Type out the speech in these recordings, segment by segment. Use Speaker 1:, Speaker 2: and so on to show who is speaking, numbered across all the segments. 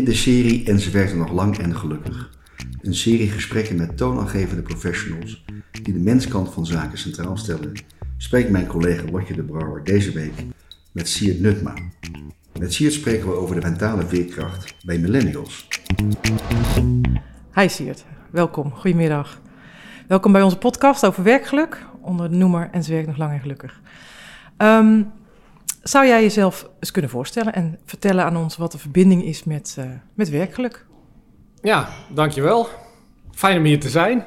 Speaker 1: In de serie En ze werkte nog lang en gelukkig. Een serie gesprekken met toonaangevende professionals die de menskant van zaken centraal stellen, spreekt mijn collega Lotje de Brouwer deze week met Siert Nutma. Met Siert spreken we over de mentale veerkracht bij millennials.
Speaker 2: Hi Siert, welkom, goedemiddag. Welkom bij onze podcast over werkgeluk onder de noemer En ze werkt nog lang en gelukkig. Ehm, zou jij jezelf eens kunnen voorstellen en vertellen aan ons wat de verbinding is met, uh, met werkgeluk?
Speaker 3: Ja, dankjewel. Fijn om hier te zijn.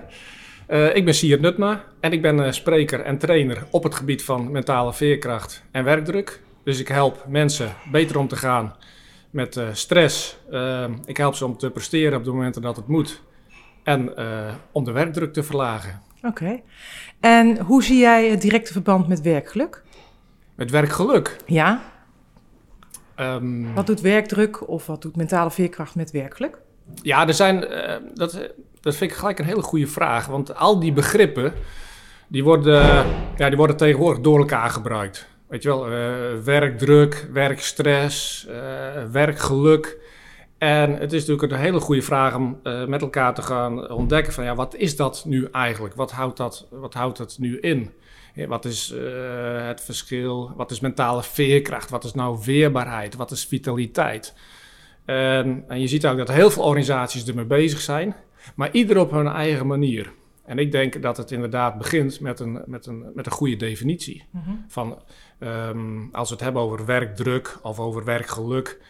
Speaker 3: Uh, ik ben Siert Nutma en ik ben uh, spreker en trainer op het gebied van mentale veerkracht en werkdruk. Dus ik help mensen beter om te gaan met stress. ik help ze om te presteren op de momenten dat het moet. En om de werkdruk te verlagen.
Speaker 2: Oké. En hoe zie jij het directe verband met werkgeluk?
Speaker 3: Met werkgeluk?
Speaker 2: Ja. Um, wat doet werkdruk of wat doet mentale veerkracht met werkgeluk?
Speaker 3: Ja, er zijn, uh, dat, dat vind ik gelijk een hele goede vraag. Want al die begrippen, die worden, ja, die worden tegenwoordig door elkaar gebruikt. Weet je wel, uh, werkdruk, werkstress, uh, werkgeluk. En het is natuurlijk een hele goede vraag om met elkaar te gaan ontdekken van ja, wat is dat nu eigenlijk? Wat houdt dat, wat houdt dat nu in? Wat is het verschil? Wat is mentale veerkracht? Wat is nou weerbaarheid? Wat is vitaliteit? En, en je ziet ook dat heel veel organisaties ermee bezig zijn, maar ieder op hun eigen manier. En ik denk dat het inderdaad begint met een, met een, met een goede definitie. Mm Van um, als we het hebben over werkdruk of over werkgeluk,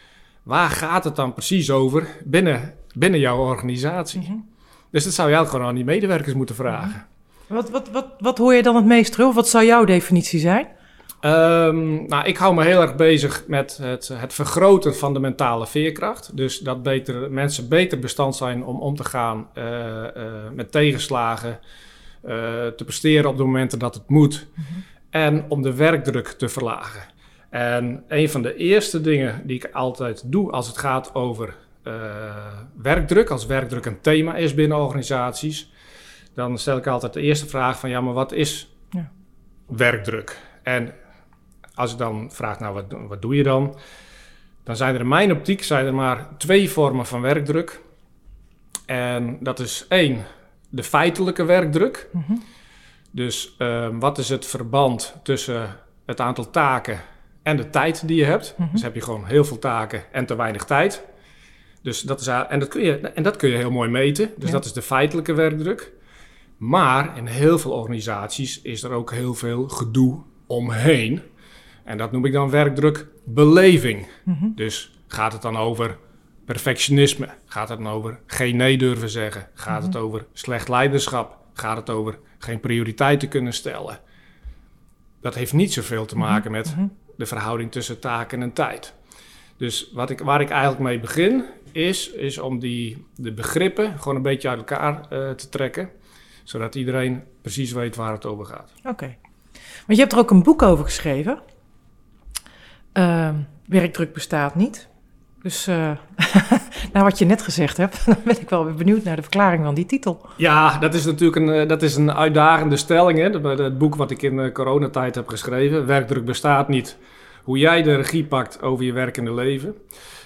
Speaker 3: waar gaat het dan precies over binnen, binnen jouw organisatie? Mm -hmm. Dus dat zou je eigenlijk gewoon aan die medewerkers moeten vragen. Mm
Speaker 2: -hmm. Wat, wat, wat, wat hoor je dan het meest terug? Wat zou jouw definitie zijn?
Speaker 3: Um, nou, ik hou me heel erg bezig met het, het, vergroten van de mentale veerkracht. Dus dat beter, mensen beter bestand zijn om om te gaan uh, uh, met tegenslagen, uh, te presteren op de momenten dat het moet mm -hmm. en om de werkdruk te verlagen. En een van de eerste dingen die ik altijd doe als het gaat over werkdruk, als werkdruk een thema is binnen organisaties, dan stel ik altijd de eerste vraag van ja, maar wat is ja. werkdruk? En als ik dan vraag, nou, wat, wat doe je dan? Dan zijn er in mijn optiek zijn er maar twee vormen van werkdruk. En dat is één, de feitelijke werkdruk. Mm -hmm. Dus uh, wat is het verband tussen het aantal taken en de tijd die je hebt? Mm -hmm. Dus heb je gewoon heel veel taken en te weinig tijd. Dus dat is, en, dat kun je, en dat kun je heel mooi meten. Dus ja. dat is de feitelijke werkdruk. Maar in heel veel organisaties is er ook heel veel gedoe omheen. En dat noem ik dan werkdruk beleving. Mm -hmm. Dus gaat het dan over perfectionisme? Gaat het dan over geen nee durven zeggen? Gaat mm -hmm. het over slecht leiderschap? Gaat het over geen prioriteiten kunnen stellen? Dat heeft niet zoveel te maken met mm -hmm. de verhouding tussen taken en tijd. Dus wat ik, waar ik eigenlijk mee begin, is, is om die, de begrippen gewoon een beetje uit elkaar uh, te trekken. Zodat iedereen precies weet waar het over gaat.
Speaker 2: Oké. Okay. Want je hebt er ook een boek over geschreven. Uh, werkdruk bestaat niet. Dus uh, naar wat je net gezegd hebt, dan ben ik wel weer benieuwd naar de verklaring van die titel.
Speaker 3: Ja, dat is natuurlijk een, dat is een uitdagende stelling. Hè? Het boek wat ik in de coronatijd heb geschreven, Werkdruk bestaat niet. Hoe jij de regie pakt over je werkende leven.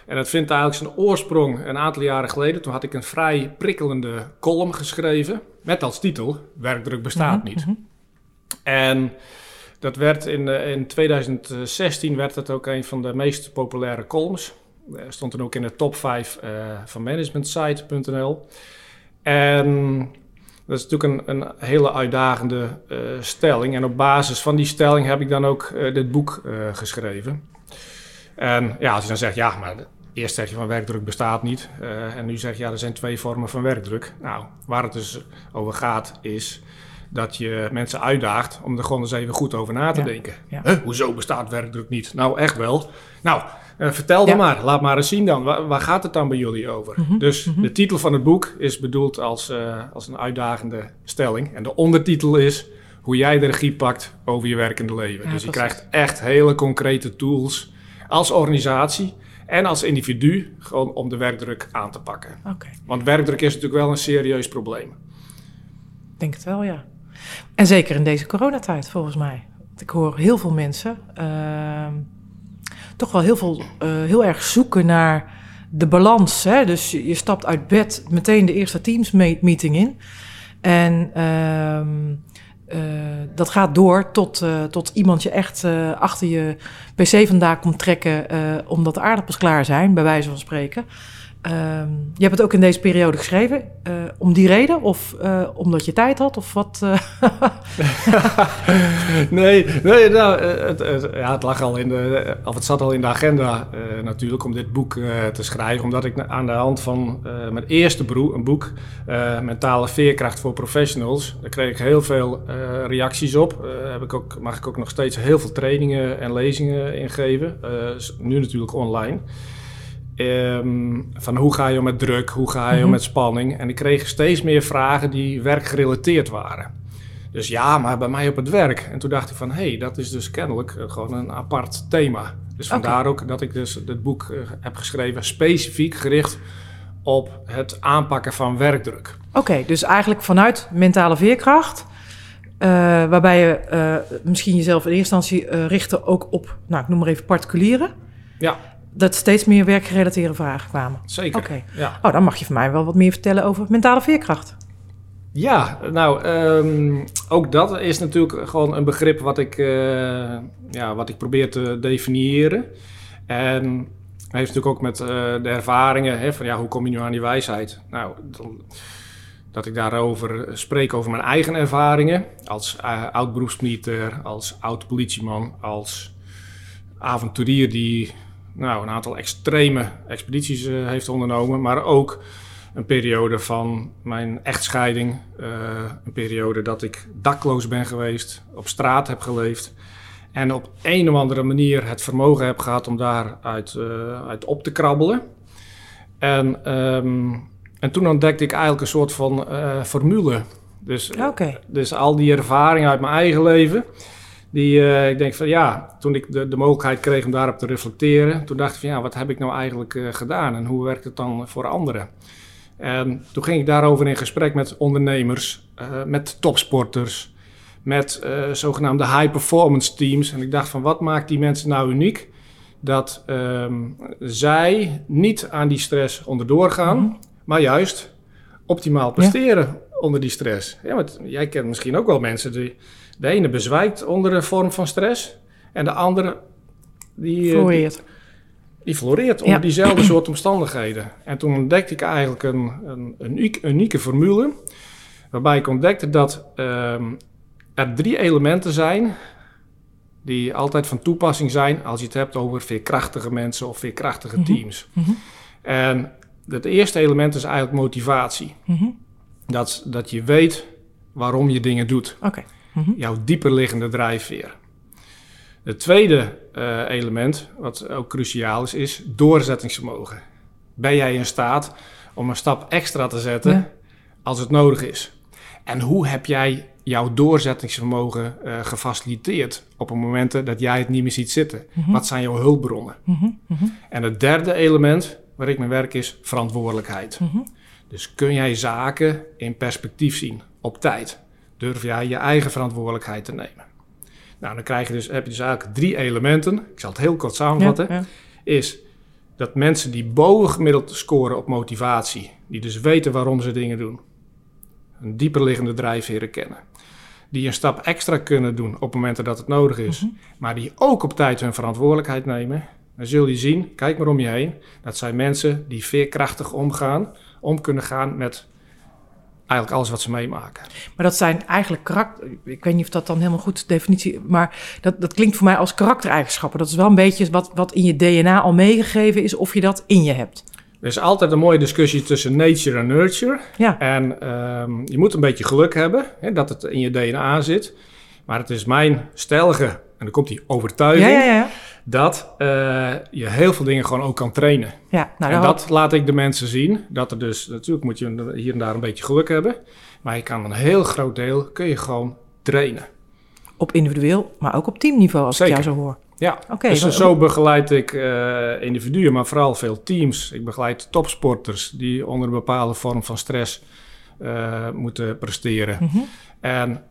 Speaker 3: En dat vindt eigenlijk zijn oorsprong een aantal jaren geleden. Toen had ik een vrij prikkelende column geschreven met als titel Werkdruk bestaat -hmm, niet. Mm -hmm. En dat werd in, in 2016 werd het ook een van de meest populaire columns. stond dan ook in de top 5 uh, van managementsite.nl. En dat is natuurlijk een, een hele uitdagende uh, stelling. En op basis van die stelling heb ik dan ook uh, dit boek geschreven. En ja, als je dan zegt, ja, maar eerst zeg je van werkdruk bestaat niet. en nu zeg je, ja, er zijn twee vormen van werkdruk. Nou, waar het dus over gaat is dat je mensen uitdaagt om er gewoon eens even goed over na te ja. denken. Ja. Huh, hoezo bestaat werkdruk niet? Nou, echt wel. Nou, uh, vertel dan maar. Laat maar eens zien dan. Waar, waar gaat het dan bij jullie over? Mm -hmm. Dus mm -hmm. de titel van het boek is bedoeld als, uh, als een uitdagende stelling. En de ondertitel is hoe jij de regie pakt over je werkende leven. Ja, dus je krijgt echt hele concrete tools als organisatie en als individu gewoon om de werkdruk aan te pakken.
Speaker 2: Okay.
Speaker 3: Want werkdruk is natuurlijk wel een serieus probleem.
Speaker 2: Ik denk het wel, ja. En zeker in deze coronatijd, volgens mij. Want ik hoor heel veel mensen uh, toch wel heel, veel, uh, heel erg zoeken naar de balans. Hè? Dus je, stapt uit bed meteen de eerste Teams me- meeting in. En ehm, eh, dat gaat door tot, eh, tot iemand je echt eh, achter je pc vandaan komt trekken... eh, omdat de aardappels klaar zijn, bij wijze van spreken. Ehm, je hebt het ook in deze periode geschreven. eh, om die reden? Of eh, omdat je tijd had? Of wat? eh?
Speaker 3: nee, nee nou, het, ja, het lag al in de, of het zat al in de agenda natuurlijk om dit boek te schrijven, omdat ik aan de hand van mijn eerste broer, een boek, Mentale Veerkracht voor Professionals, daar kreeg ik heel veel reacties op. Heb ik ook, mag ik ook nog steeds heel veel trainingen en lezingen ingeven, nu natuurlijk online. Ehm, van hoe ga je om met druk, hoe ga je om
Speaker 2: Mhm.
Speaker 3: met spanning. En ik kreeg steeds meer vragen die werkgerelateerd waren. Dus ja, maar bij mij op het werk. En toen dacht ik van, hé, hey, dat is dus kennelijk eh, gewoon een apart thema. Dus vandaar ook dat ik dus dit boek eh, heb geschreven specifiek gericht op het aanpakken van werkdruk.
Speaker 2: Oké, dus eigenlijk vanuit mentale veerkracht. eh, waarbij je misschien jezelf in eerste instantie eh richtte ook op, nou ik noem maar even particulieren.
Speaker 3: Ja,
Speaker 2: Dat steeds meer werkgerelateerde vragen kwamen.
Speaker 3: zeker.
Speaker 2: Oké.
Speaker 3: Ja.
Speaker 2: Oh, dan mag je van mij wel wat meer vertellen over mentale veerkracht.
Speaker 3: Ja, nou, ehm, ook dat is natuurlijk gewoon een begrip wat ik, eh, ja, wat ik probeer te definiëren. En hij heeft natuurlijk ook met eh, de ervaringen hè, van ja, hoe kom je nu aan die wijsheid? Nou, dat ik daarover spreek over mijn eigen ervaringen als eh, oud beroepsmilitair, als oud politieman, als avonturier die nou, een aantal extreme expedities eh, heeft ondernomen, maar ook een periode van mijn echtscheiding. eh, een periode dat ik dakloos ben geweest, op straat heb geleefd. En op een of andere manier het vermogen heb gehad om daaruit eh, uit op te krabbelen. En, ehm, en toen ontdekte ik eigenlijk een soort van formule. Dus, dus al die ervaringen uit mijn eigen leven. Die, eh, ik denk van ja, toen ik de, de mogelijkheid kreeg om daarop te reflecteren, toen dacht ik van ja, wat heb ik nou eigenlijk eh, gedaan en hoe werkt het dan voor anderen? En toen ging ik daarover in gesprek met ondernemers, eh, met topsporters, met zogenaamde high performance teams. En ik dacht van wat maakt die mensen nou uniek? Dat ehm, zij niet aan die stress onderdoor gaan,
Speaker 2: Mhm.
Speaker 3: maar juist optimaal presteren onder die stress. Ja, want jij kent misschien ook wel mensen die de ene bezwijkt onder een vorm van stress en de andere die, eh,
Speaker 2: Floreert.
Speaker 3: die floreert onder
Speaker 2: Ja.
Speaker 3: diezelfde soort omstandigheden. En toen ontdekte ik eigenlijk een, een, een uniek- unieke formule, waarbij ik ontdekte dat ehm, er drie elementen zijn die altijd van toepassing zijn als je het hebt over veerkrachtige mensen of veerkrachtige
Speaker 2: Mhm.
Speaker 3: teams.
Speaker 2: Mhm.
Speaker 3: En het eerste element is eigenlijk motivatie.
Speaker 2: Mhm.
Speaker 3: Dat, dat je weet waarom je dingen doet.
Speaker 2: Mhm.
Speaker 3: Jouw dieperliggende drijfveer. Het tweede eh, element, wat ook cruciaal is, is doorzettingsvermogen. Ben jij in staat om een stap extra te zetten
Speaker 2: Ja.
Speaker 3: als het nodig is? En hoe heb jij jouw doorzettingsvermogen eh, gefaciliteerd op een moment dat jij het niet meer ziet zitten?
Speaker 2: Mhm.
Speaker 3: Wat zijn jouw hulpbronnen?
Speaker 2: Mhm. Mhm.
Speaker 3: En het derde element waar ik mee werk is verantwoordelijkheid. Dus kun jij zaken in perspectief zien, op tijd? Durf jij je eigen verantwoordelijkheid te nemen? Nou, dan krijg je dus, heb je dus eigenlijk drie elementen. Ik zal het heel kort samenvatten.
Speaker 2: Ja, ja.
Speaker 3: Is dat mensen die bovengemiddeld scoren op motivatie, die dus weten waarom ze dingen doen, een dieperliggende drijfveren kennen, die een stap extra kunnen doen op momenten dat het nodig is,
Speaker 2: Mhm.
Speaker 3: maar die ook op tijd hun verantwoordelijkheid nemen, dan zul je zien, kijk maar om je heen, dat zijn mensen die veerkrachtig omgaan, om kunnen gaan met eigenlijk alles wat ze meemaken.
Speaker 2: Maar dat zijn eigenlijk karakter... Ik weet niet of dat dan helemaal goed definitie... Maar dat, dat klinkt voor mij als karaktereigenschappen. Dat is wel een beetje wat, wat in je DNA al meegegeven is... of je dat in je hebt.
Speaker 3: Er is altijd een mooie discussie tussen nature en nurture.
Speaker 2: Ja.
Speaker 3: En ehm, je moet een beetje geluk hebben hè, dat het in je DNA zit. Maar het is mijn stellige, en dan komt die overtuiging,
Speaker 2: Ja, ja, ja.
Speaker 3: Dat eh, je heel veel dingen gewoon ook kan trainen.
Speaker 2: ja nou,
Speaker 3: en dat laat ik de mensen zien. Dat er dus, natuurlijk moet je hier en daar een beetje geluk hebben. Maar je kan een heel groot deel, kun je gewoon trainen.
Speaker 2: op individueel, maar ook op teamniveau, als
Speaker 3: Zeker.
Speaker 2: ik jou zo hoor.
Speaker 3: Ja,
Speaker 2: Oké,
Speaker 3: dus zo begeleid ik eh, individuen, maar vooral veel teams. Ik begeleid topsporters die onder een bepaalde vorm van stress eh, moeten presteren.
Speaker 2: Mhm.
Speaker 3: En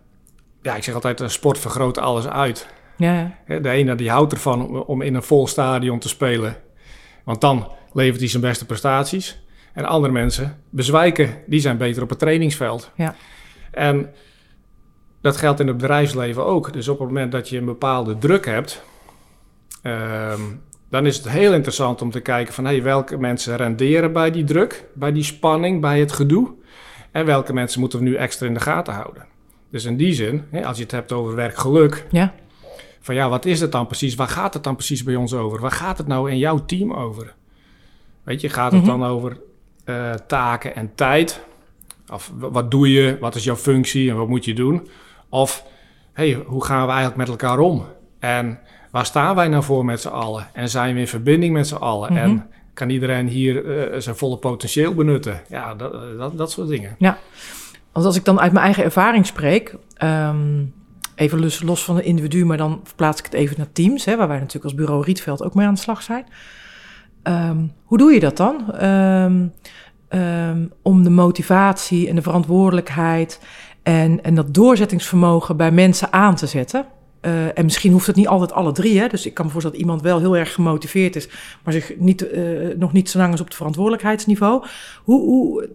Speaker 3: ja, ik zeg altijd, sport vergroot alles uit.
Speaker 2: Ja,
Speaker 3: De ene die houdt ervan om- in een vol stadion te spelen. Want dan levert hij zijn beste prestaties. En andere mensen bezwijken, die zijn beter op het trainingsveld.
Speaker 2: Ja.
Speaker 3: En dat geldt in het bedrijfsleven ook. Dus op het moment dat je een bepaalde druk hebt, ehm, dan is het heel interessant om te kijken van hey, welke mensen renderen bij die druk, bij die spanning, bij het gedoe. En welke mensen moeten we nu extra in de gaten houden. Dus in die zin, als je het hebt over werkgeluk,
Speaker 2: Ja.
Speaker 3: Van ja, wat is het dan precies? Waar gaat het dan precies bij ons over? Waar gaat het nou in jouw team over? Weet je, gaat het
Speaker 2: Mhm.
Speaker 3: dan over eh, taken en tijd? Of wat doe je? Wat is jouw functie en wat moet je doen? Of hey, hoe gaan we eigenlijk met elkaar om? En waar staan wij nou voor met z'n allen? En zijn we in verbinding met z'n allen?
Speaker 2: Mhm.
Speaker 3: En kan iedereen hier eh, zijn volle potentieel benutten? Ja, dat, dat, dat soort dingen.
Speaker 2: Want als ik dan uit mijn eigen ervaring spreek, ehm, even los, los van het individu, maar dan verplaats ik het even naar teams, hè, waar wij natuurlijk als bureau Rietveld ook mee aan de slag zijn. Ehm, hoe doe je dat dan? Ehm, ehm, om de motivatie en de verantwoordelijkheid en, en dat doorzettingsvermogen bij mensen aan te zetten. Eh, en misschien hoeft het niet altijd alle drie. Hè? Dus ik kan me voorstellen dat iemand wel heel erg gemotiveerd is, maar zich niet, eh, nog niet zo lang is op het verantwoordelijkheidsniveau. Hoe, hoe,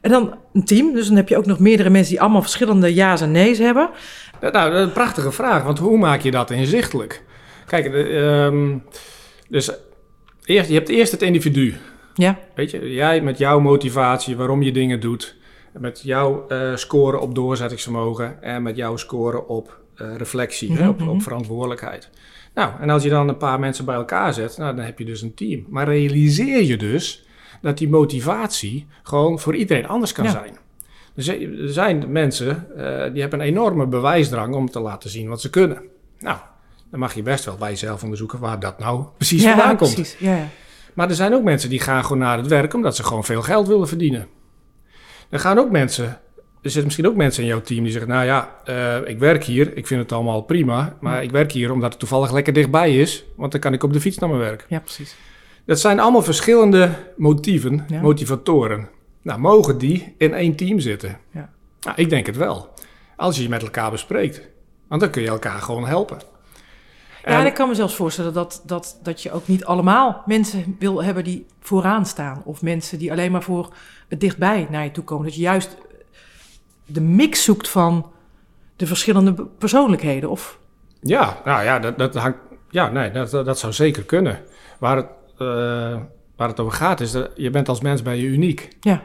Speaker 2: en dan een team, dus dan heb je ook nog meerdere mensen die allemaal verschillende ja's en nee's hebben.
Speaker 3: Nou, dat is een prachtige vraag, want hoe maak je dat inzichtelijk? Kijk, de, ehm, dus eerst, je hebt eerst het individu.
Speaker 2: Ja,
Speaker 3: Weet je, jij met jouw motivatie, waarom je dingen doet, met jouw eh scoren op doorzettingsvermogen en met jouw scoren op eh, reflectie, hè, op,
Speaker 2: Mhm,
Speaker 3: op
Speaker 2: mhm.
Speaker 3: verantwoordelijkheid. Nou, en als je dan een paar mensen bij elkaar zet, nou, dan heb je dus een team. Maar realiseer je dus dat die motivatie gewoon voor iedereen anders kan
Speaker 2: Ja.
Speaker 3: zijn. Er zijn- er zijn mensen eh, die hebben een enorme bewijsdrang om te laten zien wat ze kunnen. Nou, dan mag je best wel bij jezelf onderzoeken waar dat nou precies
Speaker 2: ja
Speaker 3: vandaan komt.
Speaker 2: precies. Ja, ja.
Speaker 3: Maar er zijn ook mensen die gaan gewoon naar het werk omdat ze gewoon veel geld willen verdienen. Er gaan ook mensen, er zitten misschien ook mensen in jouw team die zeggen: Nou ja, eh, ik werk hier, ik vind het allemaal prima, maar ik werk hier omdat het toevallig lekker dichtbij is, want dan kan ik op de fiets naar mijn werk.
Speaker 2: ja precies.
Speaker 3: Dat zijn allemaal verschillende motieven,
Speaker 2: Ja.
Speaker 3: motivatoren. Nou, mogen die in één team zitten?
Speaker 2: Ja.
Speaker 3: Nou, ik denk het wel. Als je je met elkaar bespreekt. Want dan kun je elkaar gewoon helpen.
Speaker 2: Ja,
Speaker 3: En-
Speaker 2: ik kan me zelfs voorstellen dat, dat, dat je ook niet allemaal mensen wil hebben die vooraan staan. Of mensen die alleen maar voor het dichtbij naar je toe komen. Dat je juist de mix zoekt van de verschillende persoonlijkheden. Of,
Speaker 3: Ja, nou ja, dat, dat hangt. Ja, nee, dat, dat, zou zeker kunnen. Waar het, eh, waar het over gaat is dat je bent als mens ben je uniek.
Speaker 2: ja,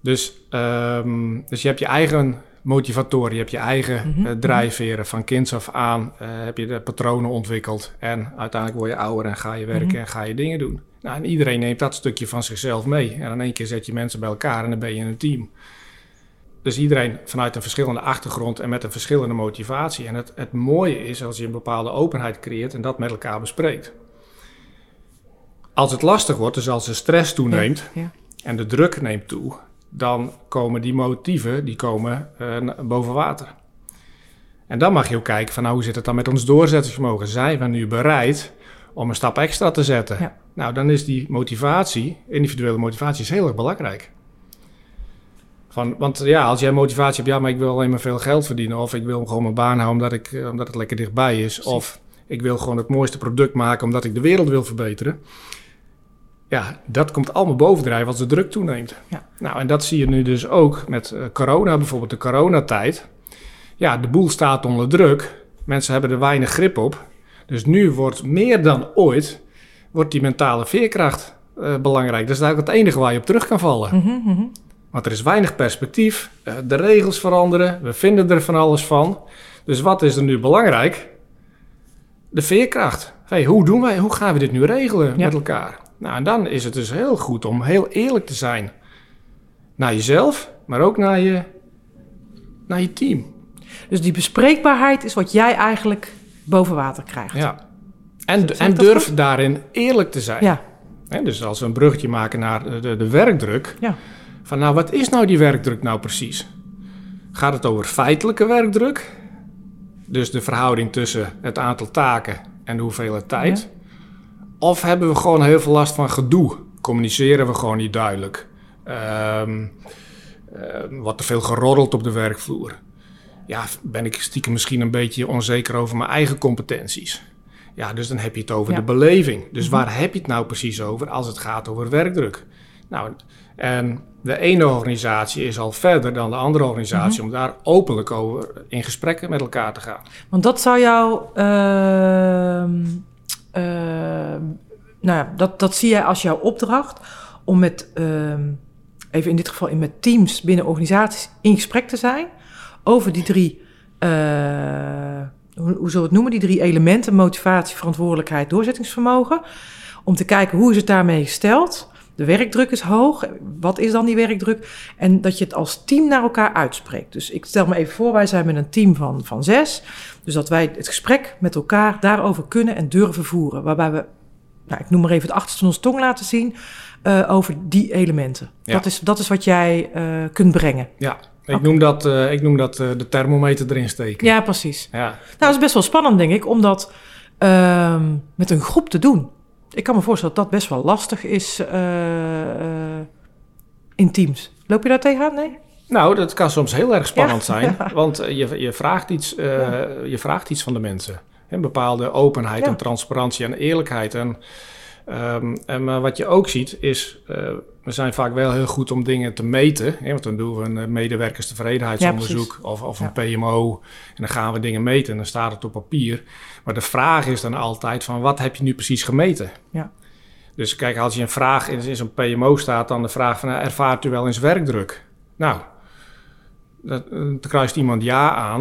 Speaker 3: Dus, ehm, dus je hebt je eigen motivatoren, je hebt je eigen
Speaker 2: Mhm,
Speaker 3: eh, drijfveren. Van kinds af aan eh, heb je de patronen ontwikkeld. En uiteindelijk word je ouder en ga je werken
Speaker 2: Mhm.
Speaker 3: en ga je dingen doen. Nou, en iedereen neemt dat stukje van zichzelf mee. En in één keer zet je mensen bij elkaar en dan ben je een team. Dus iedereen vanuit een verschillende achtergrond en met een verschillende motivatie. En het, het mooie is als je een bepaalde openheid creëert en dat met elkaar bespreekt. Als het lastig wordt, dus als de stress toeneemt
Speaker 2: ja.
Speaker 3: en de druk neemt toe, dan komen die motieven die komen, eh, boven water. En dan mag je ook kijken van nou, hoe zit het dan met ons doorzettingsvermogen? Zijn we nu bereid om een stap extra te zetten?
Speaker 2: Ja.
Speaker 3: Nou, dan is die motivatie, individuele motivatie, is heel erg belangrijk. Van, want ja, als jij motivatie hebt, ja, maar ik wil alleen maar veel geld verdienen. Of ik wil gewoon mijn baan houden omdat, ik, eh, omdat het lekker dichtbij is.
Speaker 2: Precies.
Speaker 3: Of ik wil gewoon het mooiste product maken omdat ik de wereld wil verbeteren. Ja, dat komt allemaal bovendrijven als de druk toeneemt.
Speaker 2: Ja.
Speaker 3: Nou, en dat zie je nu dus ook met eh, corona, bijvoorbeeld de coronatijd. Ja, de boel staat onder druk. Mensen hebben er weinig grip op. Dus nu wordt meer dan ooit wordt die mentale veerkracht eh, belangrijk. Dat is eigenlijk het enige waar je op terug kan vallen.
Speaker 2: Mhm, mhm.
Speaker 3: Want er is weinig perspectief. eh, de regels veranderen. We vinden er van alles van. Dus wat is er nu belangrijk? De veerkracht. Hey, hoe doen wij? Hoe gaan we dit nu regelen
Speaker 2: Ja.
Speaker 3: met elkaar? Nou, en dan is het dus heel goed om heel eerlijk te zijn naar jezelf, maar ook naar je, naar je team.
Speaker 2: Dus die bespreekbaarheid is wat jij eigenlijk boven water krijgt.
Speaker 3: Ja. En, en durf
Speaker 2: goed?
Speaker 3: daarin eerlijk te zijn.
Speaker 2: ja.
Speaker 3: Dus als we een bruggetje maken naar de, de, de werkdruk.
Speaker 2: Ja.
Speaker 3: Van nou, wat is nou die werkdruk nou precies? Gaat het over feitelijke werkdruk? Dus de verhouding tussen het aantal taken en de hoeveelheid tijd? Of hebben we gewoon heel veel last van gedoe? Communiceren we gewoon niet duidelijk? Ehm ehm, wordt er veel geroddeld op de werkvloer? Ja, ben ik stiekem misschien een beetje onzeker over mijn eigen competenties? Ja, dus dan heb je het over
Speaker 2: Ja.
Speaker 3: de beleving. Dus
Speaker 2: Mhm.
Speaker 3: waar heb je het nou precies over als het gaat over werkdruk? Nou, en de ene organisatie is al verder dan de andere organisatie om daar openlijk over in gesprekken met elkaar te gaan.
Speaker 2: Want dat zou jou. ehm, nou ja, dat, dat zie jij als jouw opdracht om met. ehm, even in dit geval in met teams binnen organisaties in gesprek te zijn over die drie. eh, hoe zullen we het noemen? Die drie elementen: motivatie, verantwoordelijkheid, doorzettingsvermogen. Om te kijken hoe is het daarmee gesteld. De werkdruk is hoog. Wat is dan die werkdruk? En dat je het als team naar elkaar uitspreekt. Dus ik stel me even voor, wij zijn met een team van, van zes. Dus dat wij het gesprek met elkaar daarover kunnen en durven voeren. Waarbij we, nou, ik noem maar even het achterste van onze tong laten zien eh, over die elementen.
Speaker 3: Ja.
Speaker 2: Dat, is, dat is wat jij eh, kunt brengen.
Speaker 3: Ja, ik noem dat, eh, ik noem dat de thermometer erin steken.
Speaker 2: Ja, precies.
Speaker 3: Ja.
Speaker 2: Nou, dat is best wel spannend, denk ik, om dat ehm, met een groep te doen. Ik kan me voorstellen dat dat best wel lastig is eh, eh, in teams. Loop je daar tegenaan? Nee?
Speaker 3: Nou, dat kan soms heel erg spannend
Speaker 2: Ja,
Speaker 3: zijn,
Speaker 2: ja.
Speaker 3: want eh, je, je, vraagt iets, je vraagt iets van de mensen. Een bepaalde openheid en transparantie en eerlijkheid. En, ehm, en maar wat je ook ziet is, we zijn vaak wel heel goed om dingen te meten. Hè, want dan doen we een eh, medewerkerstevredenheidsonderzoek of, of een PMO. En dan gaan we dingen meten en dan staat het op papier. Maar de vraag is dan altijd van, wat heb je nu precies gemeten?
Speaker 2: Ja.
Speaker 3: Dus kijk, als je een vraag in, in zo'n PMO staat, dan de vraag van, nou, ervaart u wel eens werkdruk? Nou, dat, eh, dan kruist iemand ja aan,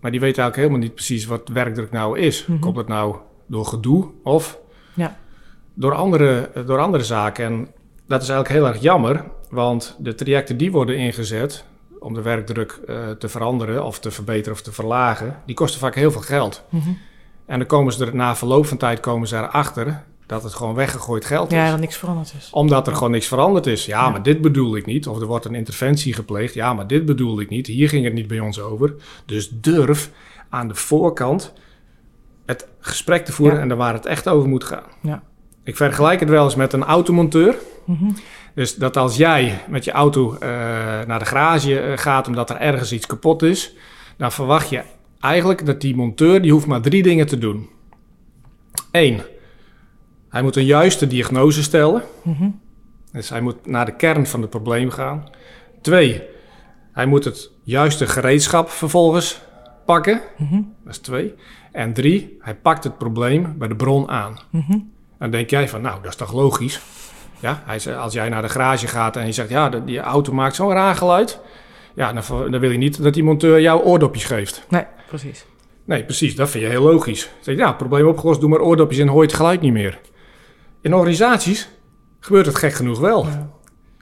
Speaker 3: maar die weet eigenlijk helemaal niet precies wat werkdruk nou is.
Speaker 2: Mhm.
Speaker 3: Komt het nou door gedoe of
Speaker 2: Ja.
Speaker 3: door, andere, eh, door andere zaken? En dat is eigenlijk heel erg jammer, want de trajecten die worden ingezet om de werkdruk eh, te veranderen of te verbeteren of te verlagen, die kosten vaak heel veel geld.
Speaker 2: Mhm.
Speaker 3: En dan komen ze er na verloop van tijd komen ze erachter dat het gewoon weggegooid geld is
Speaker 2: Ja, dat niks veranderd is.
Speaker 3: omdat er gewoon niks veranderd is. Ja,
Speaker 2: Ja.
Speaker 3: maar dit bedoel ik niet. Of er wordt een interventie gepleegd. Ja, maar dit bedoel ik niet. Hier ging het niet bij ons over. Dus durf aan de voorkant het gesprek te voeren
Speaker 2: Ja.
Speaker 3: en daar waar het echt over moet gaan.
Speaker 2: Ja.
Speaker 3: Ik vergelijk het wel eens met een automonteur.
Speaker 2: Mhm.
Speaker 3: Dus dat als jij met je auto eh, naar de garage eh, gaat omdat er ergens iets kapot is, dan verwacht je eigenlijk dat die monteur die hoeft maar drie dingen te doen. Eén, hij moet een juiste diagnose stellen.
Speaker 2: Mhm.
Speaker 3: Dus hij moet naar de kern van het probleem gaan. Twee, hij moet het juiste gereedschap vervolgens pakken.
Speaker 2: Mhm.
Speaker 3: Dat is twee. En drie, hij pakt het probleem bij de bron aan.
Speaker 2: Mhm.
Speaker 3: Dan denk jij van, nou, dat is toch logisch? Ja, hij zegt, als jij naar de garage gaat en je zegt, ja, die auto maakt zo'n raar geluid. Ja, dan, wil je niet dat die monteur jou oordopjes geeft.
Speaker 2: Nee, precies.
Speaker 3: Nee, precies, dat vind je heel logisch. Dan zeg je, ja, probleem opgelost, doe maar oordopjes en hoor je het geluid niet meer. In organisaties gebeurt het gek genoeg wel.
Speaker 2: Ja.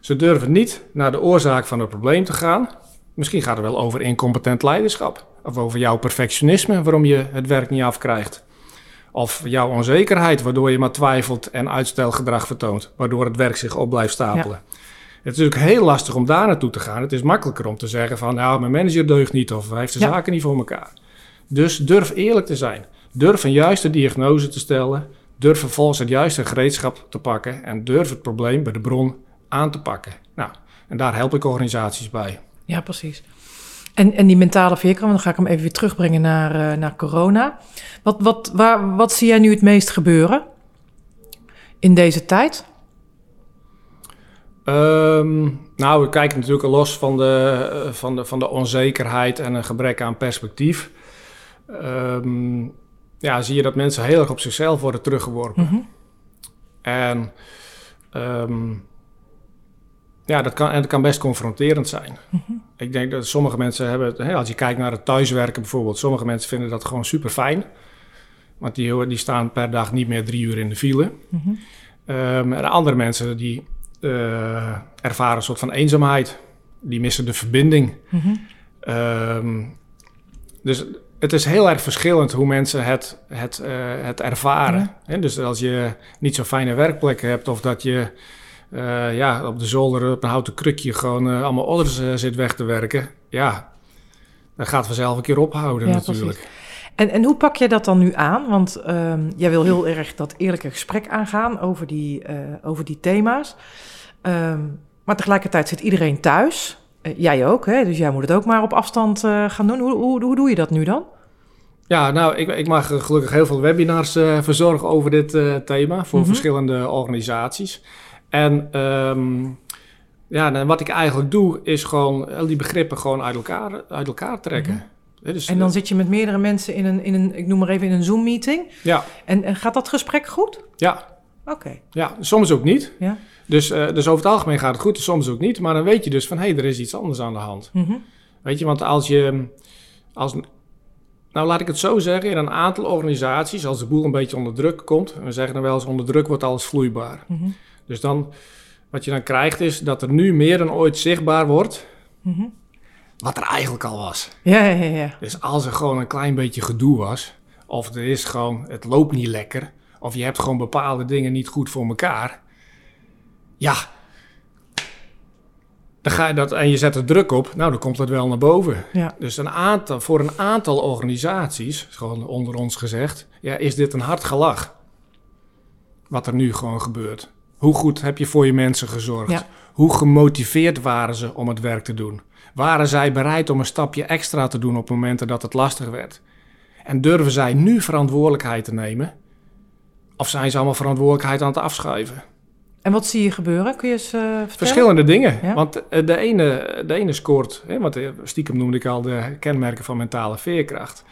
Speaker 3: Ze durven niet naar de oorzaak van het probleem te gaan. Misschien gaat het wel over incompetent leiderschap. Of over jouw perfectionisme, waarom je het werk niet afkrijgt. Of jouw onzekerheid, waardoor je maar twijfelt en uitstelgedrag vertoont. Waardoor het werk zich op blijft stapelen. Het is natuurlijk heel lastig om daar naartoe te gaan. Het is makkelijker om te zeggen van, nou, mijn manager deugt niet of hij heeft de
Speaker 2: Ja.
Speaker 3: zaken niet voor elkaar. Dus durf eerlijk te zijn. Durf een juiste diagnose te stellen. Durf vervolgens het juiste gereedschap te pakken. En durf het probleem bij de bron aan te pakken. Nou, en daar help ik organisaties bij.
Speaker 2: Ja, precies. En, en die mentale veerkracht, dan ga ik hem even weer terugbrengen naar, eh, naar corona. Wat, wat, waar, wat zie jij nu het meest gebeuren in deze tijd?
Speaker 3: Ehm, nou, we kijken natuurlijk los van de, eh, van, de, van de onzekerheid en een gebrek aan perspectief. Ehm, ja, zie je dat mensen heel erg op zichzelf worden teruggeworpen.
Speaker 2: Mhm.
Speaker 3: En ehm, ja, dat kan, en dat kan best confronterend zijn.
Speaker 2: Mhm.
Speaker 3: Ik denk dat sommige mensen hebben, het- hè, als je kijkt naar het thuiswerken bijvoorbeeld, sommige mensen vinden dat gewoon super fijn. Want die, die staan per dag niet meer drie uur in de file.
Speaker 2: Mhm.
Speaker 3: Ehm, en andere mensen die eh, ervaren een soort van eenzaamheid. Die missen de verbinding.
Speaker 2: Mhm.
Speaker 3: Ehm, dus het is heel erg verschillend hoe mensen het, het, eh, het ervaren.
Speaker 2: Ja.
Speaker 3: Dus als je niet zo'n fijne werkplek hebt of dat je eh, ja, op de zolder op een houten krukje gewoon eh, allemaal odders eh, zit weg te werken. Ja, dan gaat vanzelf een keer ophouden
Speaker 2: Ja,
Speaker 3: natuurlijk.
Speaker 2: En, en hoe pak je dat dan nu aan? Want ehm, jij wil heel erg dat eerlijke gesprek aangaan over die, over die thema's. Ehm, maar tegelijkertijd zit iedereen thuis. Jij ook, hè? dus jij moet het ook maar op afstand gaan doen. Hoe, hoe, hoe doe je dat nu dan?
Speaker 3: Ja, nou, ik, ik mag gelukkig heel veel webinars uh, verzorgen over dit uh, thema voor
Speaker 2: Mhm.
Speaker 3: verschillende organisaties. En ehm, ja, en wat ik eigenlijk doe, is gewoon al die begrippen gewoon uit elkaar, uit elkaar trekken. Hè, dus,
Speaker 2: Mhm. En dan zit je met meerdere mensen in een, in een ik noem maar even in een Zoom-meeting.
Speaker 3: ja,
Speaker 2: En, en gaat dat gesprek goed?
Speaker 3: ja,
Speaker 2: Oké.
Speaker 3: ja, soms ook niet.
Speaker 2: Ja.
Speaker 3: Dus, eh, dus over het algemeen gaat het goed, soms ook niet. Maar dan weet je dus van, hé, hey, er is iets anders aan de hand.
Speaker 2: Mhm.
Speaker 3: Weet je, want als je... Als, nou, laat ik het zo zeggen. In een aantal organisaties, als de boel een beetje onder druk komt... we zeggen dan wel eens, onder druk wordt alles vloeibaar.
Speaker 2: Mhm.
Speaker 3: Dus dan, wat je dan krijgt is dat er nu meer dan ooit zichtbaar wordt...
Speaker 2: Mhm.
Speaker 3: wat er eigenlijk al was.
Speaker 2: Ja, ja, ja.
Speaker 3: Dus als er gewoon een klein beetje gedoe was... of er is gewoon, het loopt niet lekker... of je hebt gewoon bepaalde dingen niet goed voor elkaar... ja... Dan ga je dat, en je zet er druk op, nou dan komt het wel naar boven.
Speaker 2: Ja.
Speaker 3: Dus een aantal, voor een aantal organisaties, gewoon onder ons gezegd, ja, is dit een hard gelach. Wat er nu gewoon gebeurt. Hoe goed heb je voor je mensen gezorgd?
Speaker 2: Ja.
Speaker 3: Hoe gemotiveerd waren ze om het werk te doen? Waren zij bereid om een stapje extra te doen op momenten dat het lastig werd? En durven zij nu verantwoordelijkheid te nemen? Of zijn ze allemaal verantwoordelijkheid aan het afschuiven?
Speaker 2: En wat zie je gebeuren? Kun je eens eh?
Speaker 3: Verschillende dingen.
Speaker 2: Ja.
Speaker 3: Want eh, de ene, de ene scoort, hè, want eh, stiekem noemde ik al de kenmerken van mentale veerkracht.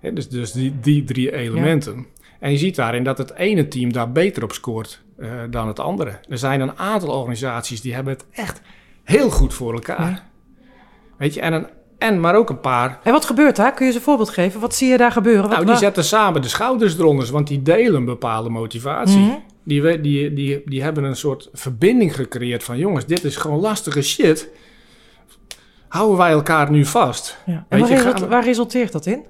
Speaker 3: Hè, dus dus die, die drie elementen. En je ziet daarin dat het ene team daar beter op scoort eh, dan het andere. Er zijn een aantal organisaties die hebben het echt heel goed voor elkaar.
Speaker 2: Ja.
Speaker 3: Weet je, en, een, en maar ook een paar.
Speaker 2: En wat gebeurt daar? Kun je eens een voorbeeld geven? Wat zie je daar gebeuren? Wat,
Speaker 3: Nou, die zetten samen de schouders eronder, want die delen een bepaalde motivatie.
Speaker 2: Mhm.
Speaker 3: Die, die, die, die hebben een soort verbinding gecreëerd van jongens, dit is gewoon lastige shit. Houden wij elkaar nu vast?
Speaker 2: Ja. En waar,
Speaker 3: je,
Speaker 2: result-
Speaker 3: gaan we-
Speaker 2: waar resulteert dat in?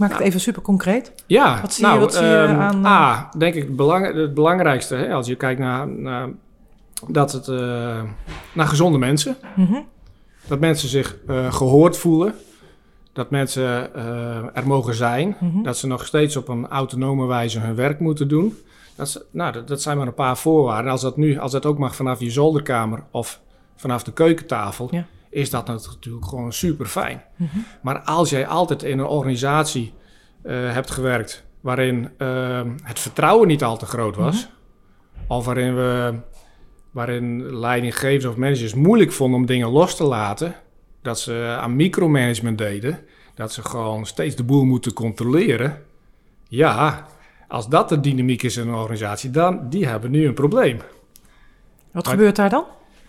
Speaker 2: Maak het
Speaker 3: Nou,
Speaker 2: even super concreet.
Speaker 3: Ja,
Speaker 2: Wat zie je-
Speaker 3: nou,
Speaker 2: wat zie je
Speaker 3: ehm,
Speaker 2: aan, eh,
Speaker 3: A, denk ik het, belang, het belangrijkste, hè, als je kijkt naar, naar, dat het, eh, naar gezonde mensen.
Speaker 2: Mhm.
Speaker 3: Dat mensen zich eh, gehoord voelen. Dat mensen eh, er mogen zijn.
Speaker 2: Mhm.
Speaker 3: Dat ze nog steeds op een autonome wijze hun werk moeten doen. Dat, nou, dat, dat zijn maar een paar voorwaarden. Als dat nu, als dat ook mag vanaf je zolderkamer of vanaf de keukentafel,
Speaker 2: Ja.
Speaker 3: Is dat natuurlijk gewoon super fijn.
Speaker 2: Mhm.
Speaker 3: Maar als jij altijd in een organisatie eh, hebt gewerkt waarin eh, het vertrouwen niet al te groot was, of waarin we waarin leidinggevers of managers moeilijk vonden om dingen los te laten, dat ze aan micromanagement deden, dat ze gewoon steeds de boel moeten controleren. Ja, als dat de dynamiek is in een organisatie, dan die hebben nu een probleem.
Speaker 2: Wat
Speaker 3: Maar-
Speaker 2: gebeurt daar dan?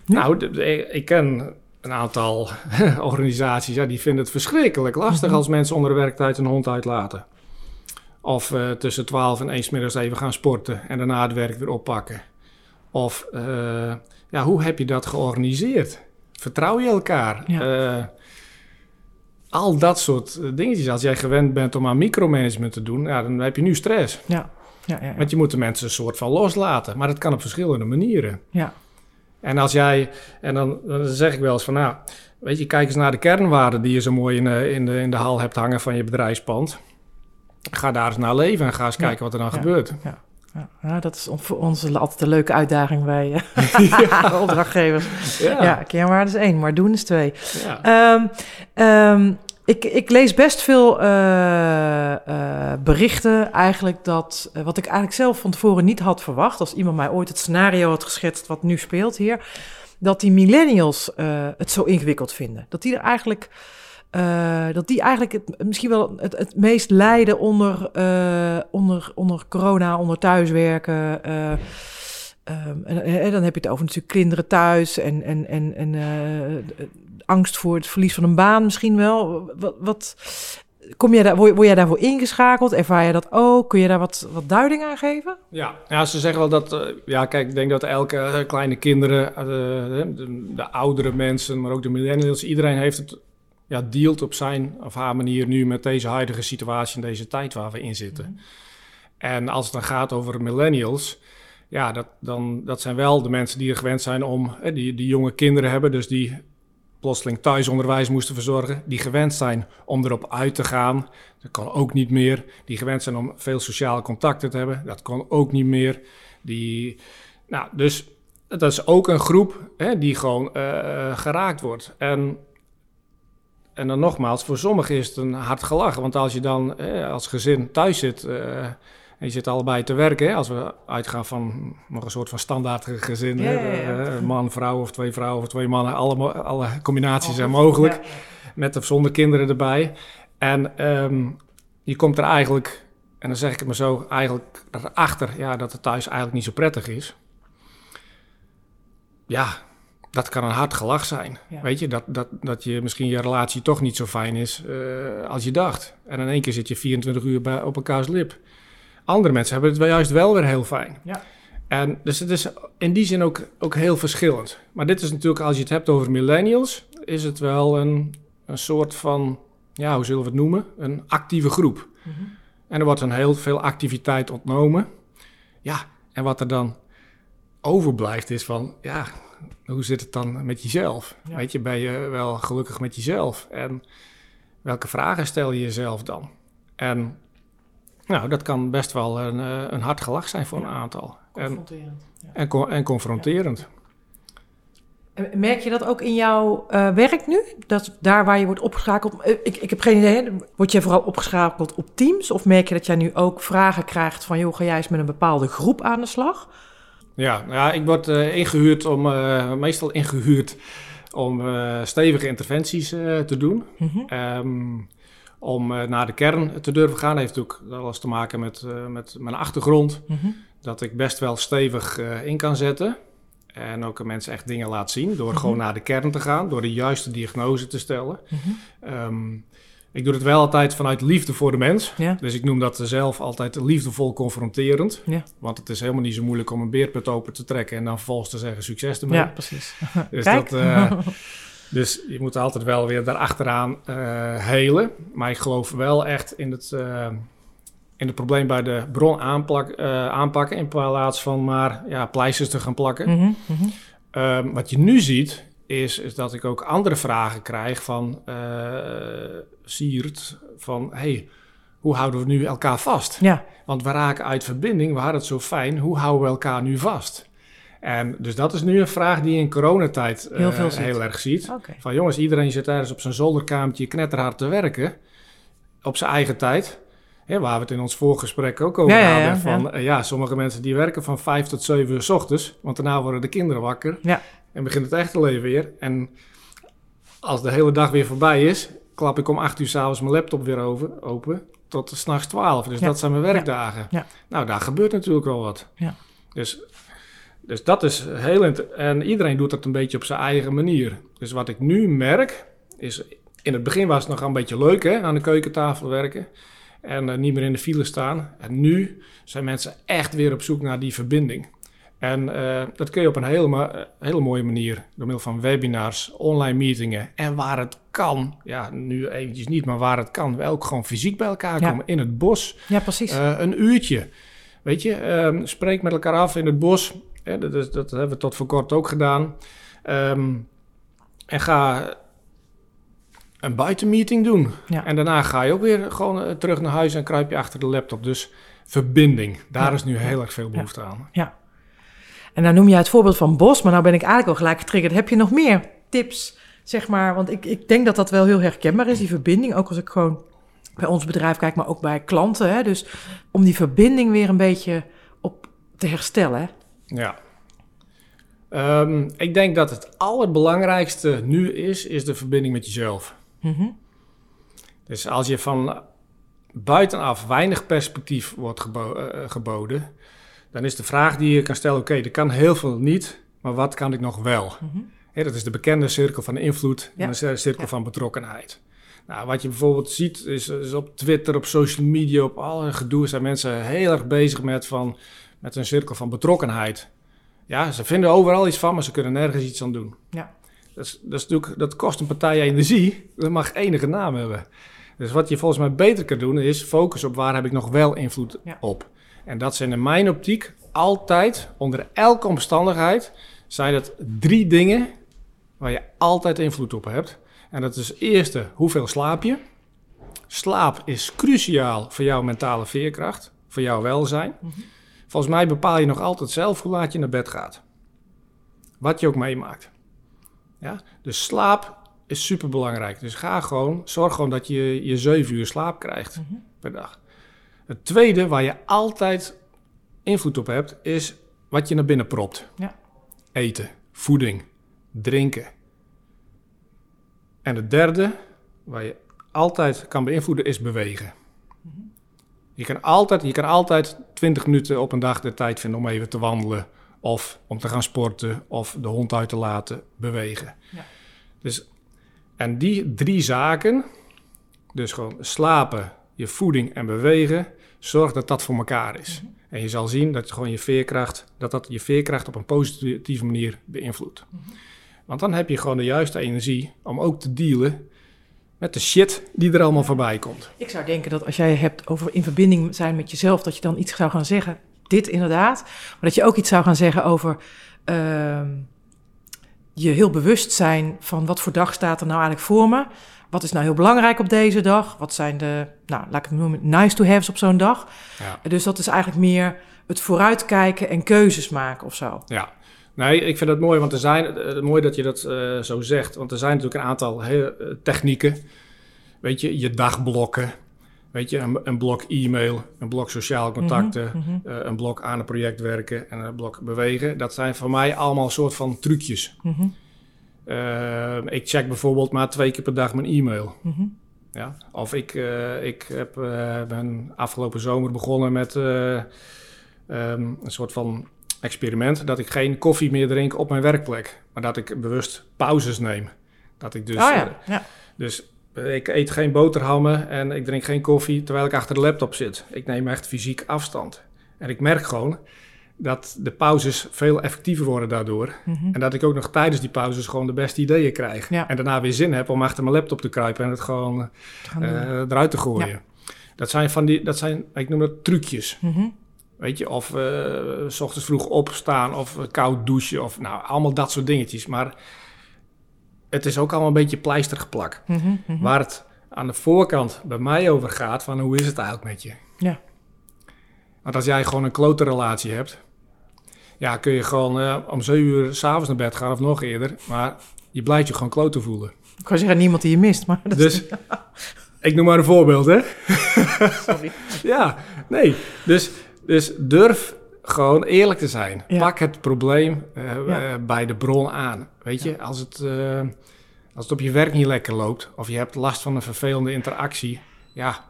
Speaker 3: Nou, ik ken een aantal organisaties, ja, die vinden het verschrikkelijk lastig
Speaker 2: Mhm.
Speaker 3: als mensen onder de werktijd een hond uitlaten. Of eh, tussen 12 en 1 's middags even gaan sporten en daarna het werk weer oppakken. Of eh, ja, hoe heb je dat georganiseerd? Vertrouw je elkaar?
Speaker 2: Ja.
Speaker 3: Eh, al dat soort dingetjes. Als jij gewend bent om aan micromanagement te doen, ja, dan heb je nu stress.
Speaker 2: Ja, ja, ja. ja.
Speaker 3: Want je moet de mensen een soort van loslaten. Maar dat kan op verschillende manieren.
Speaker 2: ja.
Speaker 3: En als jij, en dan, dan zeg ik wel eens van, nou, weet je, kijk eens naar de kernwaarden die je zo mooi in de, in de, in de hal hebt hangen van je bedrijfspand. Ga daar eens naar leven en ga eens
Speaker 2: Ja.
Speaker 3: kijken wat er dan
Speaker 2: Ja.
Speaker 3: gebeurt.
Speaker 2: Ja, ja, dat is voor ons altijd een leuke uitdaging bij eh, opdrachtgevers. Ja, kernwaarde is één, maar doen is twee.
Speaker 3: Ja.
Speaker 2: Ehm, ehm, ik, ik lees best veel eh, eh, berichten eigenlijk dat, eh, wat ik eigenlijk zelf van tevoren niet had verwacht, als iemand mij ooit het scenario had geschetst wat nu speelt hier, dat die millennials het zo ingewikkeld vinden. Dat die er eigenlijk, dat die eigenlijk het, misschien wel het, het meest lijden onder, onder, onder corona, onder thuiswerken. eh, Ehm, en, en dan heb je het over natuurlijk kinderen thuis en, en, en, en angst voor het verlies van een baan misschien wel. Wat, wat kom jij daar, word, word jij daarvoor ingeschakeld? Ervaar je dat ook? Kun je daar wat, wat duiding aan geven?
Speaker 3: Ja. ja, ze zeggen wel dat, eh, ja kijk, ik denk dat elke eh, kleine kinderen, eh, de, de, de oudere mensen, maar ook de millennials, iedereen heeft het, ja, dealt op zijn of haar manier nu met deze huidige situatie in deze tijd waar we in zitten. En als het dan gaat over millennials, ja, dat, dan, dat zijn wel de mensen die er gewend zijn om, die, die jonge kinderen hebben, dus die plotseling thuisonderwijs moesten verzorgen, die gewend zijn om erop uit te gaan. Dat kan ook niet meer. Die gewend zijn om veel sociale contacten te hebben, dat kan ook niet meer. Die, nou, dus dat is ook een groep hè, die gewoon eh, geraakt wordt. En en dan nogmaals, voor sommigen is het een hard gelach. Want als je dan als gezin thuis zit eh, en je zit allebei te werken, hè, als we uitgaan van nog een soort van standaard gezin,
Speaker 2: Ja,
Speaker 3: hè,
Speaker 2: ja, ja.
Speaker 3: een man, vrouw of twee vrouwen of twee mannen, alle, alle combinaties zijn mogelijk, met of zonder kinderen erbij. En ehm, je komt er eigenlijk, en dan zeg ik het maar zo, eigenlijk erachter ja, dat het thuis eigenlijk niet zo prettig is. Ja, dat kan een hard gelach zijn.
Speaker 2: Ja.
Speaker 3: Weet je, dat, dat, dat je misschien je relatie toch niet zo fijn is eh, als je dacht. En in één keer zit je 24 uur bij, op elkaars lip. Andere mensen hebben het wel juist wel weer heel fijn.
Speaker 2: Ja.
Speaker 3: En dus het is in die zin ook, ook heel verschillend. Maar dit is natuurlijk, als je het hebt over millennials, is het wel een, een soort van, ja, hoe zullen we het noemen? Een actieve groep.
Speaker 2: Mhm.
Speaker 3: En er wordt een heel veel activiteit ontnomen. Ja, en wat er dan overblijft is van, ja, hoe zit het dan met jezelf?
Speaker 2: Ja.
Speaker 3: Weet je, ben je wel gelukkig met jezelf? En welke vragen stel je jezelf dan? En nou, dat kan best wel een, eh, een hard gelach zijn voor een aantal. En,
Speaker 2: Confronterend. Ja.
Speaker 3: en, en confronterend.
Speaker 2: En Merk je dat ook in jouw eh, werk nu? Dat daar waar je wordt opgeschakeld... eh, Ik, ik heb geen idee, word je vooral opgeschakeld op teams? Of merk je dat jij nu ook vragen krijgt van... joh, ga jij eens met een bepaalde groep aan de slag?
Speaker 3: Ja, ja, ik word eh, ingehuurd om, meestal ingehuurd om stevige interventies te doen. Ehm, om eh, naar de kern te durven gaan. heeft ook alles te maken met, eh, met mijn achtergrond.
Speaker 2: Mhm.
Speaker 3: Dat ik best wel stevig eh, in kan zetten. En ook mensen echt dingen laat zien. Door
Speaker 2: Mhm.
Speaker 3: gewoon naar de kern te gaan. Door de juiste diagnose te stellen.
Speaker 2: Mhm.
Speaker 3: Ehm, ik doe het wel altijd vanuit liefde voor de mens.
Speaker 2: Ja.
Speaker 3: Dus ik noem dat zelf altijd liefdevol confronterend.
Speaker 2: Ja.
Speaker 3: Want het is helemaal niet zo moeilijk om een beerput open te trekken en dan vervolgens te zeggen succes ermee.
Speaker 2: ja, precies.
Speaker 3: Dus,
Speaker 2: Kijk.
Speaker 3: dat, dus je moet altijd wel weer daarachteraan eh helen. Maar ik geloof wel echt in het, eh, in het probleem bij de bron aanplak, eh, aanpakken in plaats van maar ja, pleisters te gaan plakken.
Speaker 2: Mhm, mhm.
Speaker 3: Ehm, wat je nu ziet, is, is dat ik ook andere vragen krijg van Siert. Van, hey, hoe houden we nu elkaar vast?
Speaker 2: Ja,
Speaker 3: Want we raken uit verbinding, we hadden het zo fijn. Hoe houden we elkaar nu vast? En dus dat is nu een vraag die je in coronatijd eh,
Speaker 2: Heel veel
Speaker 3: heel erg ziet. Van jongens, iedereen zit ergens op zijn zolderkamertje knetterhard te werken. Op zijn eigen tijd. Waar we het in ons voorgesprek ook over
Speaker 2: Ja, ja, ja,
Speaker 3: hadden. Van, eh, ja, sommige mensen die werken van vijf tot zeven uur s ochtends. Want daarna worden de kinderen wakker.
Speaker 2: Ja.
Speaker 3: En begint het echte leven weer. En als de hele dag weer voorbij is, klap ik om acht uur s'avonds mijn laptop weer over, open. Tot s'nachts twaalf. Dus dat zijn mijn werkdagen. Nou, daar gebeurt natuurlijk wel wat.
Speaker 2: Ja.
Speaker 3: Dus, dus dat is heel... int- En iedereen doet dat een beetje op zijn eigen manier. Dus wat ik nu merk, is... In het begin was het nog een beetje leuk, hè? Aan de keukentafel werken. En eh, niet meer in de file staan. En nu zijn mensen echt weer op zoek naar die verbinding. En eh, dat kun je op een hele, eh, hele mooie manier. Door middel van webinars, online meetingen. En waar het kan, ja, nu eventjes niet, maar waar het kan, wel ook gewoon fysiek bij elkaar
Speaker 2: Ja.
Speaker 3: komen. In het bos.
Speaker 2: Ja, precies.
Speaker 3: Een uurtje. Weet je, ehm, spreek met elkaar af in het bos. Hè, dat, hebben we tot voor kort ook gedaan. Ehm, en ga een buitenmeeting doen.
Speaker 2: Ja.
Speaker 3: En daarna ga je ook weer gewoon eh, terug naar huis en kruip je achter de laptop. Dus verbinding, daar
Speaker 2: Ja.
Speaker 3: is nu heel erg veel behoefte aan.
Speaker 2: En dan noem je het voorbeeld van Bos, maar nou ben ik eigenlijk al gelijk getriggerd. Heb je nog meer tips, zeg maar? Want ik, ik denk dat dat wel heel herkenbaar is, die verbinding. Ook als ik gewoon bij ons bedrijf kijk, maar ook bij klanten. Hè? Dus om die verbinding weer een beetje op te herstellen.
Speaker 3: Ja. Ehm, ik denk dat het allerbelangrijkste nu is, is de verbinding met jezelf.
Speaker 2: Mhm.
Speaker 3: Dus als je van buitenaf weinig perspectief wordt gebo- eh, geboden, dan is de vraag die je kan stellen: oké, er kan heel veel niet, maar wat kan ik nog wel?
Speaker 2: Mhm.
Speaker 3: Dat is de bekende cirkel van invloed
Speaker 2: Ja.
Speaker 3: en de cirkel
Speaker 2: Ja.
Speaker 3: van betrokkenheid. Nou, wat je bijvoorbeeld ziet, is, is op Twitter, op social media, op alle gedoe zijn mensen heel erg bezig met, van, met een cirkel van betrokkenheid. Ja, ze vinden overal iets van, maar ze kunnen nergens iets aan doen.
Speaker 2: Ja.
Speaker 3: Dat, is, dat, is natuurlijk, dat kost een partij energie. Dat mag enige naam hebben. Dus wat je volgens mij beter kan doen, is focussen op waar heb ik nog wel invloed
Speaker 2: Ja.
Speaker 3: op. En dat zijn in mijn optiek altijd, onder elke omstandigheid, zijn het drie dingen waar je altijd invloed op hebt. En dat is eerste, hoeveel slaap je? Slaap is cruciaal voor jouw mentale veerkracht, voor jouw welzijn.
Speaker 2: Mhm.
Speaker 3: Volgens mij bepaal je nog altijd zelf hoe laat je naar bed gaat. Wat je ook meemaakt. Ja? Dus slaap is super belangrijk. Dus ga gewoon, zorg gewoon dat je je 7 uur slaap krijgt
Speaker 2: Mhm.
Speaker 3: per dag. Het tweede waar je altijd invloed op hebt, is wat je naar binnen propt.
Speaker 2: Ja.
Speaker 3: Eten, voeding, drinken. En het derde, waar je altijd kan beïnvloeden, is bewegen. Je kan, altijd, je kan altijd 20 minuten op een dag de tijd vinden om even te wandelen. Of om te gaan sporten. Of de hond uit te laten bewegen.
Speaker 2: Ja.
Speaker 3: Dus, en die drie zaken, dus gewoon slapen, je voeding en bewegen, zorg dat dat voor elkaar is. En je zal zien dat gewoon je veerkracht, dat dat je veerkracht op een positieve manier beïnvloedt. Want dan heb je gewoon de juiste energie om ook te dealen met de shit die er allemaal voorbij komt.
Speaker 2: Ik zou denken dat als jij hebt over in verbinding zijn met jezelf, dat je dan iets zou gaan zeggen. Dit inderdaad. Maar dat je ook iets zou gaan zeggen over ehm, je heel bewust zijn van wat voor dag staat er nou eigenlijk voor me. Wat is nou heel belangrijk op deze dag? Wat zijn de, nou, laat ik het noemen, nice to haves op zo'n dag?
Speaker 3: Ja.
Speaker 2: Dus dat is eigenlijk meer het vooruitkijken en keuzes maken of zo.
Speaker 3: Ja, nee, ik vind het mooi, want er zijn, eh, mooi dat je dat eh, zo zegt. Want er zijn natuurlijk een aantal heel, eh, technieken. Weet je, je dagblokken. Weet je, een, een blok e-mail, een blok sociale contacten,
Speaker 2: Mhm,
Speaker 3: een blok aan een project werken en een blok bewegen. Dat zijn voor mij allemaal soort van trucjes.
Speaker 2: mhm,
Speaker 3: ik check bijvoorbeeld maar twee keer per dag mijn e-mail.
Speaker 2: mhm.
Speaker 3: Ja? Of ik, eh, ik heb, ben afgelopen zomer begonnen met eh, ehm, een soort van experiment. Dat ik geen koffie meer drink op mijn werkplek. Maar dat ik bewust pauzes neem. Dat ik dus,
Speaker 2: oh
Speaker 3: eh,
Speaker 2: ja, ja.
Speaker 3: dus eh, ik eet geen boterhammen en ik drink geen koffie terwijl ik achter de laptop zit. Ik neem echt fysiek afstand. En ik merk gewoon dat de pauzes veel effectiever worden daardoor.
Speaker 2: Mhm.
Speaker 3: En dat ik ook nog tijdens die pauzes gewoon de beste ideeën krijg.
Speaker 2: Ja.
Speaker 3: En daarna weer zin heb om achter mijn laptop te kruipen en het gewoon eh, eruit te gooien. Dat zijn van die, dat zijn, ik noem dat trucjes.
Speaker 2: Mhm.
Speaker 3: Weet je, of eh, s ochtends vroeg opstaan of eh, koud douchen of nou, allemaal dat soort dingetjes. Maar het is ook allemaal een beetje pleistergeplak.
Speaker 2: Mhm.
Speaker 3: Waar het aan de voorkant bij mij over gaat van hoe is het eigenlijk met je?
Speaker 2: Ja.
Speaker 3: Want als jij gewoon een klote relatie hebt, ja, kun je gewoon eh, om 7 uur s'avonds naar bed gaan of nog eerder. Maar je blijft je gewoon klote voelen.
Speaker 2: Ik kan zeggen, niemand die je mist, maar dat
Speaker 3: Dus ik noem maar een voorbeeld, hè?
Speaker 2: sorry.
Speaker 3: Ja, nee. Dus, dus durf gewoon eerlijk te zijn.
Speaker 2: Ja.
Speaker 3: Pak het probleem eh,
Speaker 2: Ja.
Speaker 3: eh, bij de bron aan. Weet je, als het, eh, als het op je werk niet lekker loopt... of je hebt last van een vervelende interactie... ja,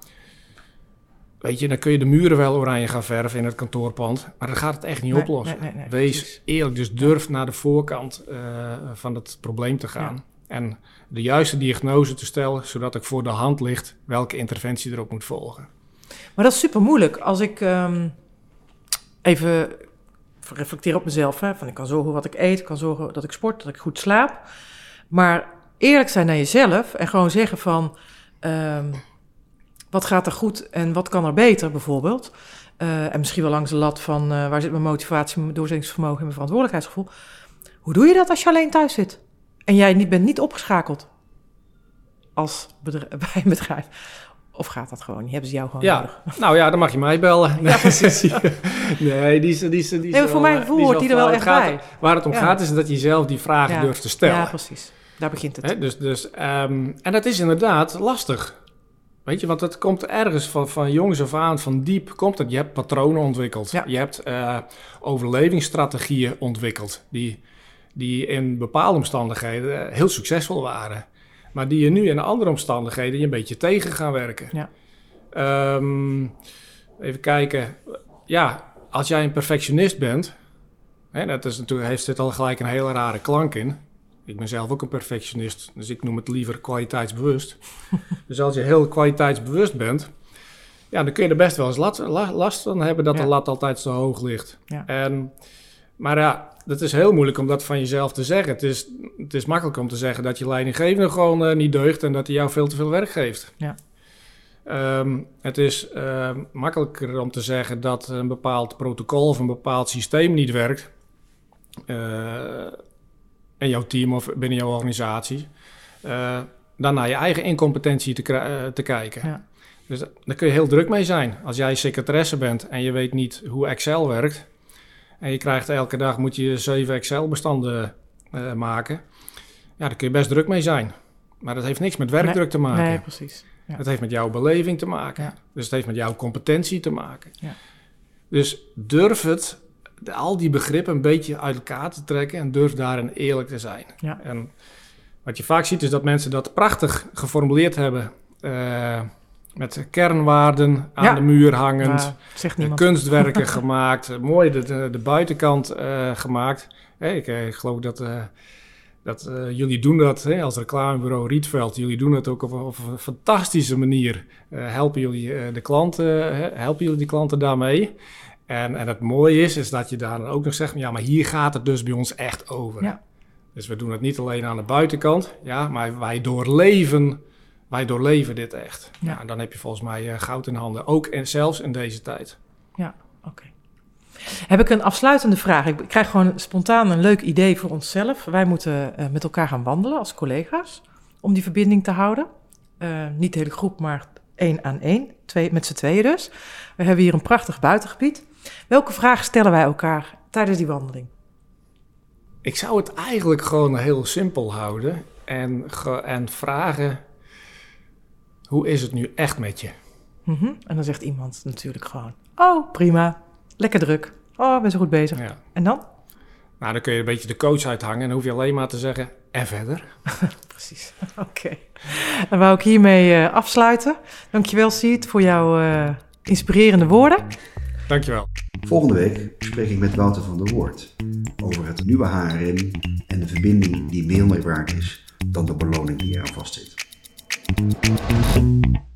Speaker 3: weet je, dan kun je de muren wel oranje gaan verven in het kantoorpand... maar dan gaat het echt niet
Speaker 2: Nee,
Speaker 3: oplossen.
Speaker 2: nee, nee, nee,
Speaker 3: Wees
Speaker 2: precies.
Speaker 3: eerlijk, dus durf naar de voorkant van het probleem te gaan... En de juiste diagnose te stellen, zodat ik voor de hand ligt welke interventie erop moet volgen.
Speaker 2: Maar dat is super moeilijk. Als ik ehm, even reflecteer op mezelf. Hè, van ik kan zorgen wat ik eet, ik kan zorgen dat ik sport, dat ik goed slaap. Maar eerlijk zijn naar jezelf en gewoon zeggen van... ehm, wat gaat er goed en wat kan er beter bijvoorbeeld. Eh, en misschien wel langs de lat van eh, waar zit mijn motivatie, mijn doorzettingsvermogen en mijn verantwoordelijkheidsgevoel. Hoe doe je dat als je alleen thuis zit? En jij niet, bent niet opgeschakeld als bij een bedrijf. Of gaat dat gewoon? Hebben ze jou gewoon
Speaker 3: Ja,
Speaker 2: nodig?
Speaker 3: nou ja, dan mag je mij bellen.
Speaker 2: Ja, precies.
Speaker 3: nee, die is, die is, die is
Speaker 2: Nee, voor mijn
Speaker 3: eh,
Speaker 2: gevoel
Speaker 3: die is
Speaker 2: hoort die er wel echt
Speaker 3: gaat-
Speaker 2: bij.
Speaker 3: Waar het om
Speaker 2: Ja.
Speaker 3: gaat is dat je zelf die vragen durft te stellen.
Speaker 2: Ja, precies. Daar begint het.
Speaker 3: Dus, dus, ehm, en dat is inderdaad lastig. Weet je, want het komt ergens van, van jongs af aan, van diep komt het. Je hebt patronen ontwikkeld.
Speaker 2: Ja.
Speaker 3: Je hebt eh, overlevingsstrategieën ontwikkeld. Die, die in bepaalde omstandigheden heel succesvol waren. Maar die je nu in andere omstandigheden je een beetje tegen gaan werken.
Speaker 2: Ja.
Speaker 3: Ehm, even kijken. Ja, als jij een perfectionist bent... Hè, dat is natuurlijk, heeft dit al gelijk een hele rare klank in. Ik ben zelf ook een perfectionist, dus ik noem het liever kwaliteitsbewust. dus als je heel kwaliteitsbewust bent, ja, dan kun je er best wel eens lat- la- last van hebben dat
Speaker 2: Ja.
Speaker 3: de lat altijd zo hoog ligt.
Speaker 2: Ja.
Speaker 3: En, maar ja, het is heel moeilijk om dat van jezelf te zeggen. Het is, het is makkelijk om te zeggen dat je leidinggevende gewoon eh, niet deugt en dat hij jou veel te veel werk geeft.
Speaker 2: Ja.
Speaker 3: Ehm, het is ehm, makkelijker om te zeggen dat een bepaald protocol of een bepaald systeem niet werkt. eh, in jouw team of binnen jouw organisatie. eh, dan naar je eigen incompetentie te, eh, kijken.
Speaker 2: Ja.
Speaker 3: Dus da- daar kun je heel druk mee zijn. Als jij secretaresse bent en je weet niet hoe Excel werkt. En je krijgt elke dag moet je zeven Excel-bestanden eh, maken. Ja, daar kun je best druk mee zijn. Maar dat heeft niks met werkdruk te maken.
Speaker 2: Nee, precies. Ja.
Speaker 3: Het heeft met jouw beleving te maken.
Speaker 2: Ja.
Speaker 3: Dus het heeft met jouw competentie te maken.
Speaker 2: Ja.
Speaker 3: Dus durf het, al die begrippen een beetje uit elkaar te trekken en durf daarin eerlijk te zijn.
Speaker 2: Ja.
Speaker 3: En wat je vaak ziet is dat mensen dat prachtig geformuleerd hebben. eh, met kernwaarden aan
Speaker 2: Ja.
Speaker 3: de muur hangend. Eh, kunstwerken gemaakt. mooi de, de, de buitenkant eh, gemaakt. Ik, eh, ik geloof dat, dat jullie doen dat hè, als reclamebureau Rietveld. Jullie doen het ook op, een- op een fantastische manier. Helpen, jullie, de klanten, hè, helpen jullie die klanten daarmee? En, en het mooie is, is dat je daar dan ook nog zegt... ja, maar hier gaat het dus bij ons echt over.
Speaker 2: Ja.
Speaker 3: Dus we doen het niet alleen aan de buitenkant. Ja, maar wij doorleven, wij doorleven dit echt.
Speaker 2: Ja.
Speaker 3: Ja. en dan heb je volgens mij eh, goud in handen. Ook en zelfs in deze tijd.
Speaker 2: Oké. Heb ik een afsluitende vraag? Ik krijg gewoon spontaan een leuk idee voor onszelf. Wij moeten eh, met elkaar gaan wandelen als collega's om die verbinding te houden. Eh, niet de hele groep, maar één aan één, twee, met z'n tweeën dus. We hebben hier een prachtig buitengebied. Welke vragen stellen wij elkaar tijdens die wandeling?
Speaker 3: Ik zou het eigenlijk gewoon heel simpel houden en, en vragen: hoe is het nu echt met je?
Speaker 2: Mhm. En dan zegt iemand natuurlijk gewoon: Oh, prima, lekker druk. Oh, ben zo goed bezig.
Speaker 3: Ja.
Speaker 2: En dan?
Speaker 3: Nou, dan kun je een beetje de coach uithangen en dan hoef je alleen maar te zeggen: en verder.
Speaker 2: Precies. Oké. Dan wou ik hiermee eh, afsluiten. Dankjewel, Siet, voor jouw eh, inspirerende woorden.
Speaker 3: Dankjewel.
Speaker 1: Volgende week spreek ik met Wouter van der Woord over het nieuwe HRM en de verbinding die veel meer waard is dan de beloning die eraan vastzit. Thank you.